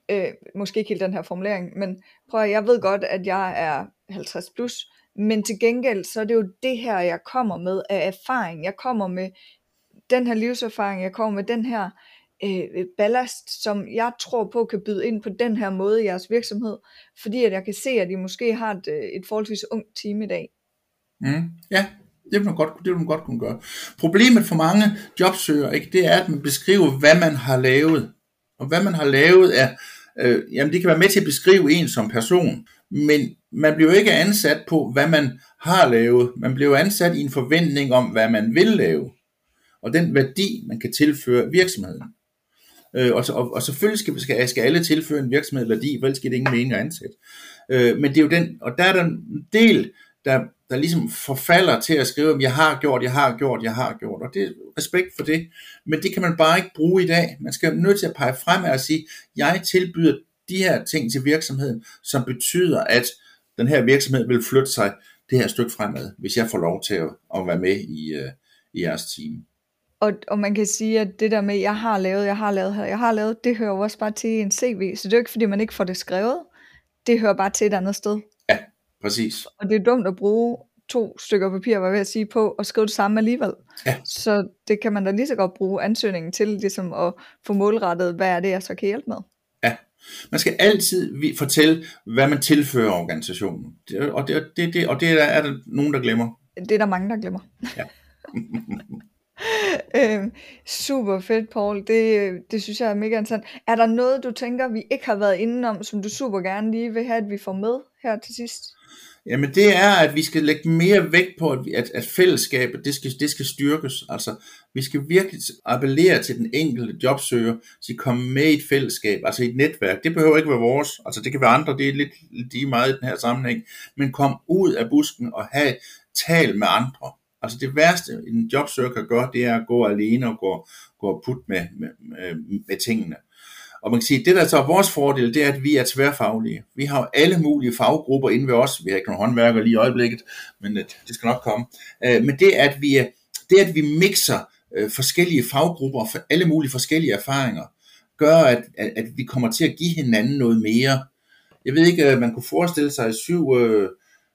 øh, måske ikke helt den her formulering, men prøv at jeg ved godt, at jeg er 50 plus, men til gengæld, så er det jo det her, jeg kommer med af erfaring. Jeg kommer med den her livserfaring, jeg kommer med den her Øh, øh, ballast, som jeg tror på kan byde ind på den her måde i jeres virksomhed, fordi at jeg kan se, at I måske har et, øh, et forholdsvis ungt team i dag. Mm, ja, det vil, man godt, det vil man godt kunne gøre. Problemet for mange jobsøgere, ikke, det er, at man beskriver, hvad man har lavet. Og hvad man har lavet er, øh, jamen det kan være med til at beskrive en som person, men man bliver jo ikke ansat på, hvad man har lavet. Man bliver ansat i en forventning om, hvad man vil lave. Og den værdi, man kan tilføre virksomheden. Øh, og, og, og selvfølgelig skal, skal, skal alle tilføre en virksomhed værdi, for ellers giver det ingen mening at ansætte. Øh, men det er jo den, og der er der en del, der, der ligesom forfalder til at skrive, at jeg har gjort, jeg har gjort, jeg har gjort, og det er respekt for det, men det kan man bare ikke bruge i dag. Man skal nødt til at pege frem og sige, jeg tilbyder de her ting til virksomheden, som betyder, at den her virksomhed vil flytte sig det her stykke fremad, hvis jeg får lov til at, at være med i, uh, i jeres team. Og, og man kan sige, at det der med, jeg har lavet, jeg har lavet her, jeg har lavet, det hører jo også bare til en CV. Så det er jo ikke, fordi man ikke får det skrevet. Det hører bare til et andet sted. Ja, præcis. Og det er dumt at bruge to stykker papir, var jeg ved at sige, på at skrive det samme alligevel. Ja. Så det kan man da lige så godt bruge ansøgningen til, ligesom at få målrettet, hvad er det, jeg så kan hjælpe med. Ja, man skal altid fortælle, hvad man tilfører organisationen. Og det, det, det, og det er der nogen, der glemmer. Det er der mange, der glemmer. Ja. [laughs] øhm, super fedt, Paul. Det, det synes jeg er mega interessant. Er der noget, du tænker, vi ikke har været inde om, som du super gerne lige vil have, at vi får med her til sidst? Jamen det er, at vi skal lægge mere vægt på, at, at, at fællesskabet, det skal, det skal styrkes. Altså, vi skal virkelig appellere til den enkelte jobsøger, så de kommer med i et fællesskab, altså i et netværk. Det behøver ikke være vores, altså det kan være andre, det er lidt lige meget i den her sammenhæng, men kom ud af busken og have tal med andre. Altså det værste, en jobsøger kan gøre, det er at gå alene og gå, gå put med, med, med, med tingene. Og man kan sige, det der så er vores fordel, det er, at vi er tværfaglige. Vi har alle mulige faggrupper inde ved os. Vi har ikke nogen håndværker lige i øjeblikket, men øh, det skal nok komme. Øh, men det, at vi, øh, det at vi mixer forskellige faggrupper og alle mulige forskellige erfaringer, gør, at, at, at vi kommer til at give hinanden noget mere. Jeg ved ikke, man kunne forestille sig syv,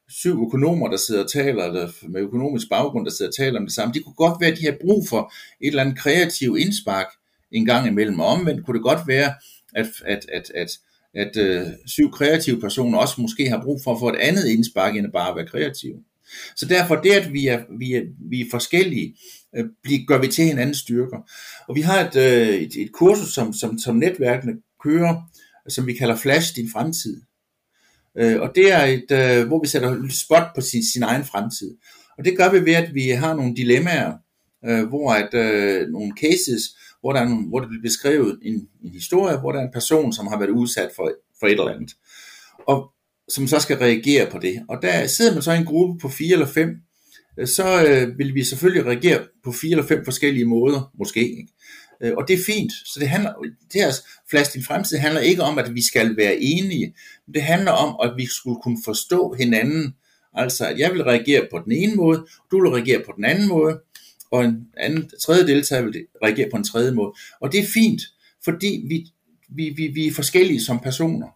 syv økonomer, der sidder og taler, eller med økonomisk baggrund, der sidder og taler om det samme. Det kunne godt være, at de har brug for et eller andet kreativt indspark, en gang imellem. Og omvendt kunne det godt være, at, at, at, at, at øh, syv kreative personer også måske har brug for at få et andet indspark, end at bare være kreative. Så derfor det, at vi er, vi er, vi er forskellige, øh, gør vi til hinandens styrker. Og vi har et, øh, et, et kursus, som, som, som netværkene kører, som vi kalder Flash din fremtid. Øh, og det er et, øh, hvor vi sætter spot på sin, sin egen fremtid. Og det gør vi ved, at vi har nogle dilemmaer, øh, hvor at øh, nogle cases, hvor, der er nogle, hvor det bliver beskrevet en, en historie, hvor der er en person, som har været udsat for, for et eller andet, og som så skal reagere på det. Og der sidder man så i en gruppe på fire eller fem, øh, så øh, vil vi selvfølgelig reagere på fire eller fem forskellige måder, måske. Ikke? Øh, og det er fint. Så det handler, det her flash din fremtid handler ikke om, at vi skal være enige. Men det handler om, at vi skulle kunne forstå hinanden. Altså, at jeg vil reagere på den ene måde, du vil reagere på den anden måde og en anden, tredje deltager vil reagere på en tredje måde. Og det er fint, fordi vi, vi, vi, vi er forskellige som personer.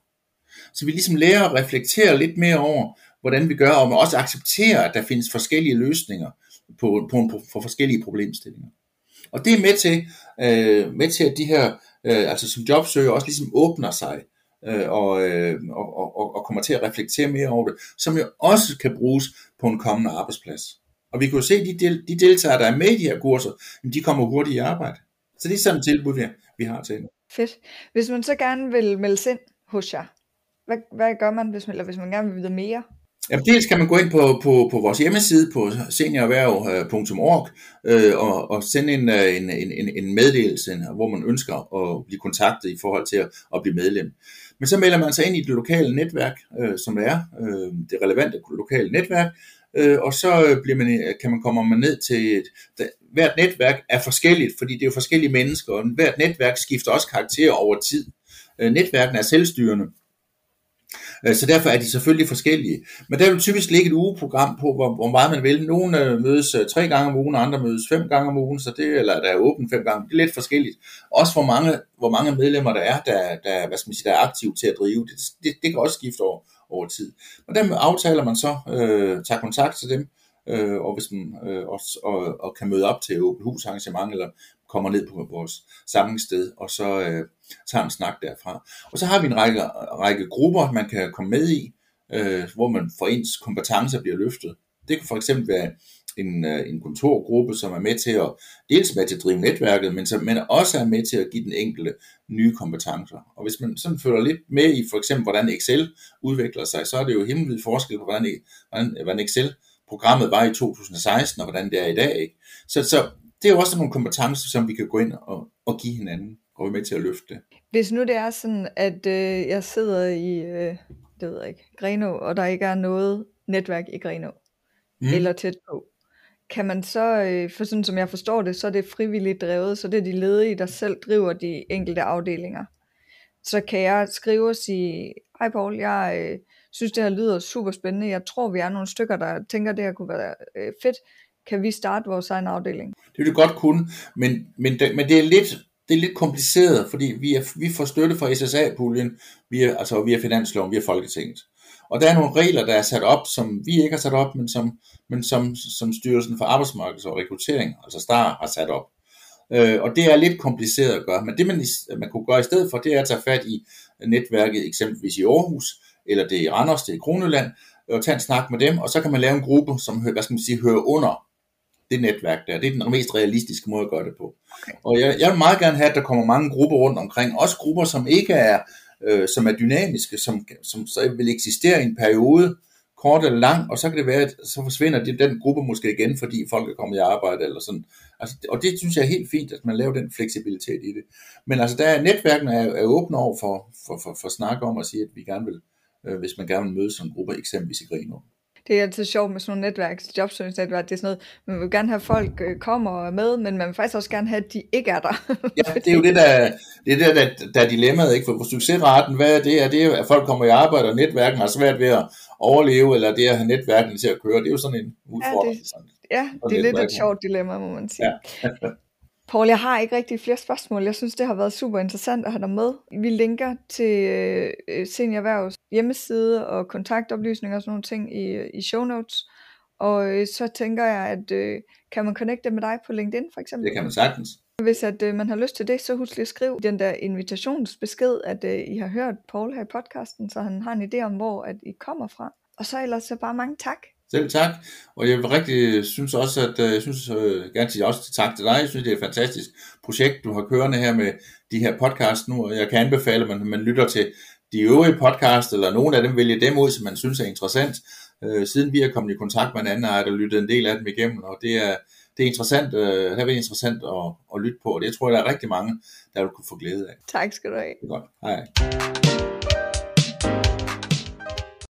Så vi ligesom lærer at reflektere lidt mere over, hvordan vi gør, og man også acceptere, at der findes forskellige løsninger på, på, på, for forskellige problemstillinger. Og det er med til, øh, med til at de her, øh, altså som jobsøger, også ligesom åbner sig, øh, og, øh, og, og, og kommer til at reflektere mere over det, som jo også kan bruges på en kommende arbejdsplads. Og vi kan jo se, at de, del, de deltagere, der er med i de her kurser, de kommer hurtigt i arbejde. Så det er sådan et tilbud, vi, vi har til Fedt. Hvis man så gerne vil melde sig ind hos jer, hvad, hvad gør man, hvis man, eller hvis man gerne vil vide mere? Jamen, dels kan man gå ind på, på, på vores hjemmeside på seniorerhverv.org øh, og, og sende øh, en, en, en, en meddelelse, hvor man ønsker at blive kontaktet i forhold til at, at blive medlem. Men så melder man sig ind i det lokale netværk, øh, som er øh, det relevante lokale netværk, øh, og så bliver man, kan man komme man ned til et, hvert netværk er forskelligt, fordi det er jo forskellige mennesker, og hvert netværk skifter også karakter over tid. Øh, netværkene er selvstyrende. Øh, så derfor er de selvfølgelig forskellige. Men der vil typisk ligge et ugeprogram på, hvor, hvor meget man vil. Nogle øh, mødes øh, tre gange om ugen, andre mødes fem gange om ugen, så det, eller der er åbent fem gange. Det er lidt forskelligt. Også hvor mange, hvor mange medlemmer der er, der, der, hvad skal man sige, der er aktive til at drive. Det, det, det kan også skifte over, over tid. Og der aftaler man så, øh, tager kontakt til dem, øh, og, hvis man, øh, også, og, og kan møde op til åbent hus arrangement, eller kommer ned på vores samlingssted, og så øh, tager en snak derfra. Og så har vi en række, række grupper, man kan komme med i, øh, hvor man for ens kompetencer bliver løftet. Det kan for eksempel være en, øh, en kontorgruppe, som er med til at, dels med til at drive netværket, men, som, men også er med til at give den enkelte nye kompetencer. Og hvis man sådan følger lidt med i for eksempel, hvordan Excel udvikler sig, så er det jo himmelvid forskel på, hvordan, hvordan, hvordan Excel-programmet var i 2016, og hvordan det er i dag. Ikke? Så, så det er jo også nogle kompetencer, som vi kan gå ind og, og give hinanden, og være med til at løfte det. Hvis nu det er sådan, at øh, jeg sidder i, øh, det ved jeg ikke, Greno, og der ikke er noget netværk i Greno, mm. eller tæt på, kan man så, øh, for sådan som jeg forstår det, så er det frivilligt drevet, så det er de ledige, der selv driver de enkelte afdelinger. Så kan jeg skrive og sige, hej Paul, jeg øh, synes det her lyder super spændende, jeg tror vi er nogle stykker, der tænker det her kunne være øh, fedt, kan vi starte vores egen afdeling? Det vil du godt kunne, men, men, det, men det er lidt det er lidt kompliceret, fordi vi, er, vi får støtte fra SSA-puljen, via, altså via finansloven, via Folketinget. Og der er nogle regler, der er sat op, som vi ikke har sat op, men som, men som, som Styrelsen for Arbejdsmarkeds og Rekruttering, altså STAR, har sat op. Øh, og det er lidt kompliceret at gøre, men det man, man kunne gøre i stedet for, det er at tage fat i netværket, eksempelvis i Aarhus, eller det er i Randers, det er i Kroneland, og tage en snak med dem, og så kan man lave en gruppe, som hvad skal man sige, hører under det netværk der. Det er den mest realistiske måde at gøre det på. Okay. Og jeg, jeg vil meget gerne have, at der kommer mange grupper rundt omkring, også grupper, som ikke er, øh, som er dynamiske, som, som så vil eksistere i en periode, kort eller lang, og så kan det være, at så forsvinder det, den gruppe måske igen, fordi folk er kommet i arbejde eller sådan. Altså, og det synes jeg er helt fint, at man laver den fleksibilitet i det. Men altså, der er, netværkene er, er åbne over for, for, for, for snak om at sige, at vi gerne vil, øh, hvis man gerne vil møde sådan en gruppe, eksempelvis i Grino det er altid sjovt med sådan nogle netværks, jobsøgningsnetværk, det er sådan noget, man vil gerne have, at folk øh, kommer og er med, men man vil faktisk også gerne have, at de ikke er der. ja, [laughs] det er jo det, der, det er det, der, der er dilemmaet, ikke? For succesraten, hvad er det? Er det, at folk kommer i arbejde, og netværken har svært ved at overleve, eller det at have netværken til at køre? Det er jo sådan en udfordring. Ja, det, ja, det er lidt et sjovt dilemma, må man sige. Ja. [laughs] Paul, jeg har ikke rigtig flere spørgsmål. Jeg synes, det har været super interessant at have dig med. Vi linker til øh, Seniorværvs hjemmeside og kontaktoplysninger og sådan nogle ting i, i show notes. Og øh, så tænker jeg, at øh, kan man connecte med dig på LinkedIn for eksempel? Det kan man sagtens. Hvis at øh, man har lyst til det, så husk lige at skrive den der invitationsbesked, at øh, I har hørt Paul her i podcasten, så han har en idé om, hvor at I kommer fra. Og så ellers så bare mange tak. Selv tak, og jeg vil rigtig synes også, at øh, jeg synes øh, gerne sige også tak til dig. Jeg synes, det er et fantastisk projekt, du har kørende her med de her podcast nu, og jeg kan anbefale, at man, man lytter til de øvrige podcast, eller nogle af dem vælger dem ud, som man synes er interessant. Øh, siden vi er kommet i kontakt med hinanden, har jeg lyttet en del af dem igennem, og det er, det er interessant, øh, det er interessant at, at lytte på, og det tror jeg, der er rigtig mange, der vil kunne få glæde af. Tak skal du have. Det godt. Hej.